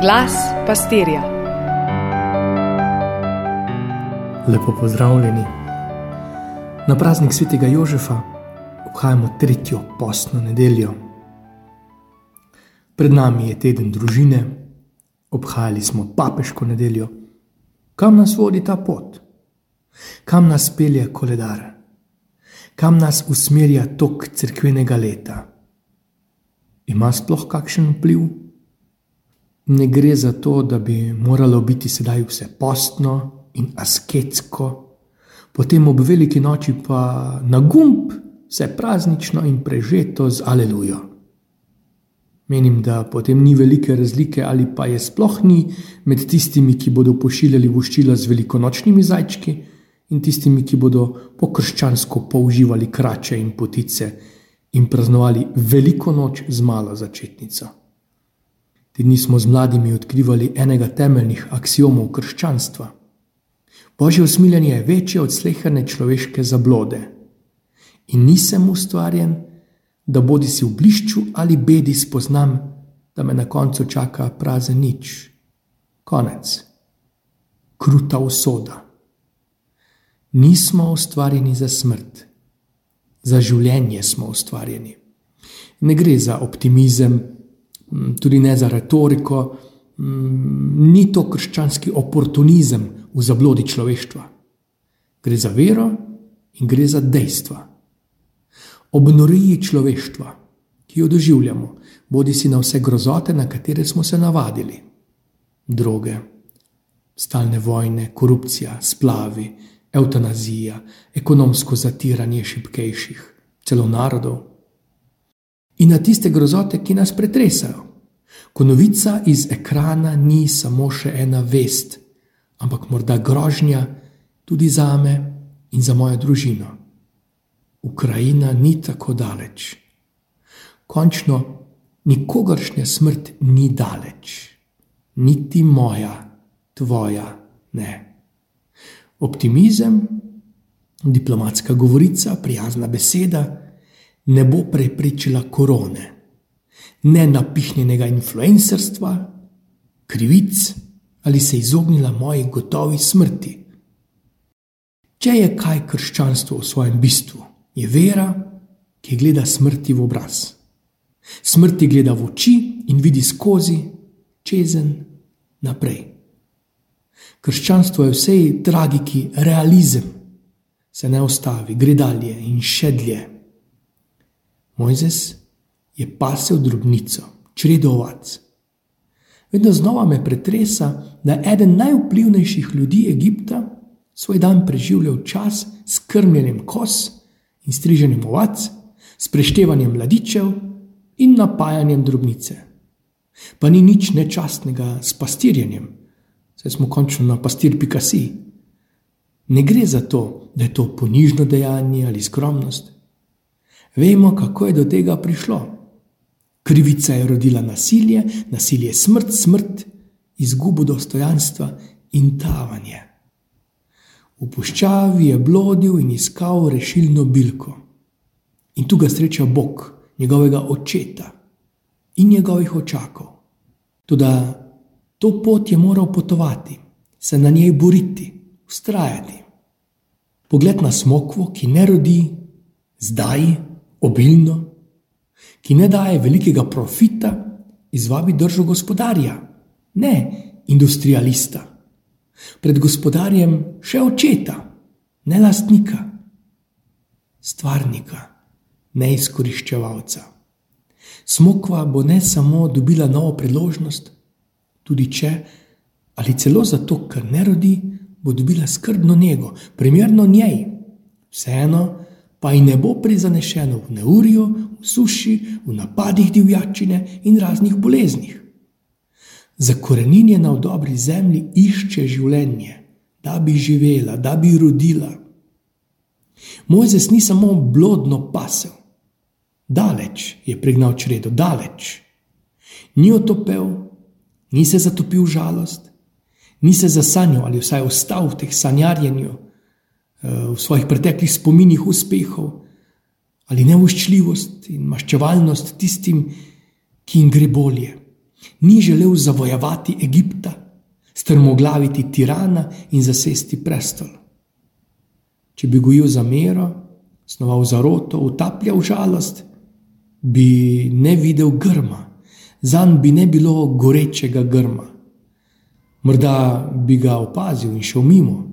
Glas pastirja. Lepo pozdravljeni. Na praznik svetega Jožefa obhajamo tretjo postno nedeljo. Pred nami je teden družine, obhajali smo papeško nedeljo. Kam nas vodi ta pot? Kam nas pelje koledar? Kam nas usmerja tok crkvenega leta? Ima sploh kakšen vpliv? Ne gre za to, da bi moralo biti sedaj vse postno in asketsko, potem ob veliki noči pa na gumb, vse praznično in prežeto z alelujo. Menim, da potem ni velike razlike, ali pa je sploh ni med tistimi, ki bodo pošiljali voščila z velikonočnimi zajčki in tistimi, ki bodo pokrščansko používali krače in potice in praznovali veliko noč z malo začetnico. Ti dni smo z mladimi odkrivali enega temeljnih axiomov krščanstva. Božje usmiljenje je večje od sleherne človeške zablode in nisem ustvarjen, da bodi si v blišču ali bedi spoznam, da me na koncu čaka prazen nič. Konec. Kruta usoda. Nismo ustvarjeni za smrt, za življenje smo ustvarjeni. Ne gre za optimizem, tudi ne za retoriko, ni to krščanski oportunizem v zablodi človeštva. Gre za vero in gre za dejstva. Ob noriji človeštva, ki jo doživljamo, bodi si na vse grozote, na katere smo se navadili. Droge, stalne vojne, korupcija, splavi, eutanazija, ekonomsko zatiranje šibkejših, celo narodov. In na tiste grozote, ki nas pretresajo. Ko novica iz ekrana ni samo še ena vest, ampak morda grožnja tudi za me in za mojo družino. Ukrajina ni tako daleč. Končno, nikogaršnja smrt ni daleč, niti moja, tvoja, ne. Optimizem, diplomatska govorica, prijazna beseda ne bo preprečila korone, ne napihnjenega influencerstva, krivic ali se izognila moji gotovi smrti. Če je kaj krščanstvo v svojem bistvu, je vera, ki gleda smrti v obraz. Smrti gleda v oči in vidi skozi, čezen, naprej. Krščanstvo je vsej tragiki realizem, se ne ustavi, gre dalje in še dlje. Mojzes je pasel drobnico, čredo ovac. Vedno znova me pretresa, da eden najvplivnejših ljudi Egipta svoj dan preživljal čas s krmljenjem kos in striženjem ovac, s preštevanjem mladičev in napajanjem drobnice. Pa ni nič nečastnega s pastirjenjem, saj smo končno na pastir Picasso. Ne gre za to, da je to ponižno dejanje ali skromnost. Vemo, kako je do tega prišlo. Krivica je rodila nasilje, nasilje je smrt, smrt, izgubo dostojanstva in tavanje. V puščavi je blodil in iskal rešilno bilko. In tu ga sreča Bog, njegovega očeta in njegovih očakov. Tudi to pot je moral potovati, se na njej boriti, ustrajati. Pogled na smokvo, ki ne rodi, zdaj, obilno, ki ne daje velikega profita, izvabi držo gospodarja, ne industrialista pred gospodarjem še očeta, ne lastnika, stvarnika, ne izkoriščevalca. Smokva bo ne samo dobila novo priložnost, tudi če, ali celo zato, ker ne rodi, bo dobila skrbno njego, primerno njej. Vseeno pa ji ne bo prizanešeno v neurju, v suši, v napadih divjačine in raznih boleznih zakorenjena v dobri zemlji, išče življenje, da bi živela, da bi rodila. Mojzes ni samo blodno pasel, daleč je pregnal čredo, daleč. Ni otopel, ni se zatopil v žalost, ni se zasanjal ali vsaj ostal v teh sanjarjenju, v svojih preteklih spominih uspehov ali neuščljivost in maščevalnost tistim, ki jim gre bolje Ni želel zavojevati Egipta, strmoglaviti tirana in zasesti prestol. Če bi gojil za mero, snoval zaroto, utapljal žalost, bi ne videl grma, zanj bi ne bilo gorečega grma. Morda bi ga opazil in šel mimo,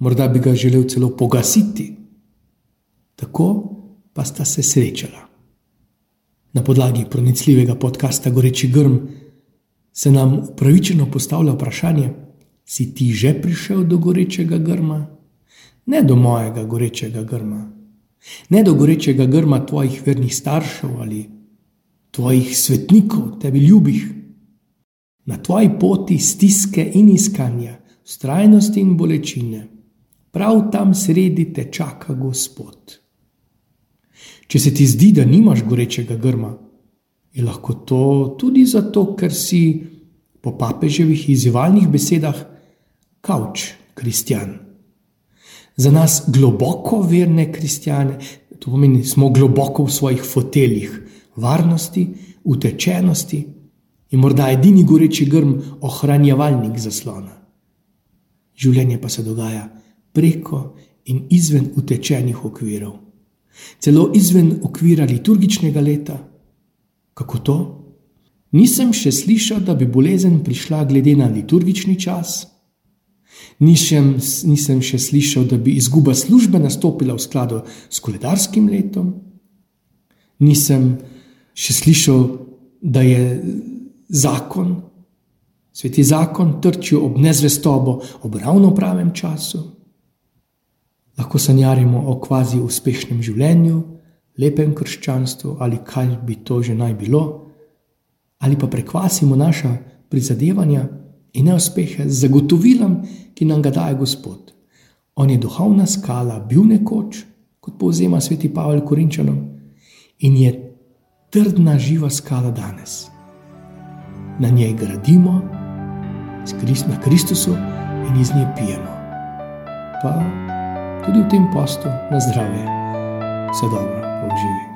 morda bi ga želel celo pogasiti. Tako pa sta se srečala. Na podlagi pronicljivega podcasta Goreči grm se nam upravičeno postavlja vprašanje: Si ti že prišel do gorečega grma? Ne do mojega gorečega grma, ne do gorečega grma tvojih vernih staršev ali tvojih svetnikov, tebi ljubih. Na tvoji poti stiske in iskanja, strajnosti in bolečine, prav tam sredi te čaka Gospod. Če se ti zdi, da nimaš gorečega grma, je lahko to tudi zato, ker si po papeževih izzivalnih besedah kavč kristjan. Za nas globoko verne kristjane, to pomeni, smo globoko v svojih foteljih, varnosti, utečenosti in morda edini goreči grm ohranjevalnik zaslona. Življenje pa se dogaja preko in izven utečenih okvirov celo izven okvira liturgičnega leta. Kako to? Nisem še slišal, da bi bolezen prišla glede na liturgični čas. Nisem, nisem še slišal, da bi izguba službe nastopila v skladu s koledarskim letom. Nisem še slišal, da je zakon, sveti zakon, trčil ob nezvestobo, ob ravno pravem času lahko sanjarimo o kvazi uspešnem življenju, lepem krščanstvu ali kaj bi to že naj bilo, ali pa prekvasimo naša prizadevanja in neuspehe z zagotovilom, ki nam ga daje Gospod. On je duhovna skala, bil nekoč, kot povzema sveti Pavel Korinčanom, in je trdna, živa skala danes. Na njej gradimo, na Kristusu in iz nje pijemo. Pa tudi v tem postu na zdravje. Vse dobro, obživi.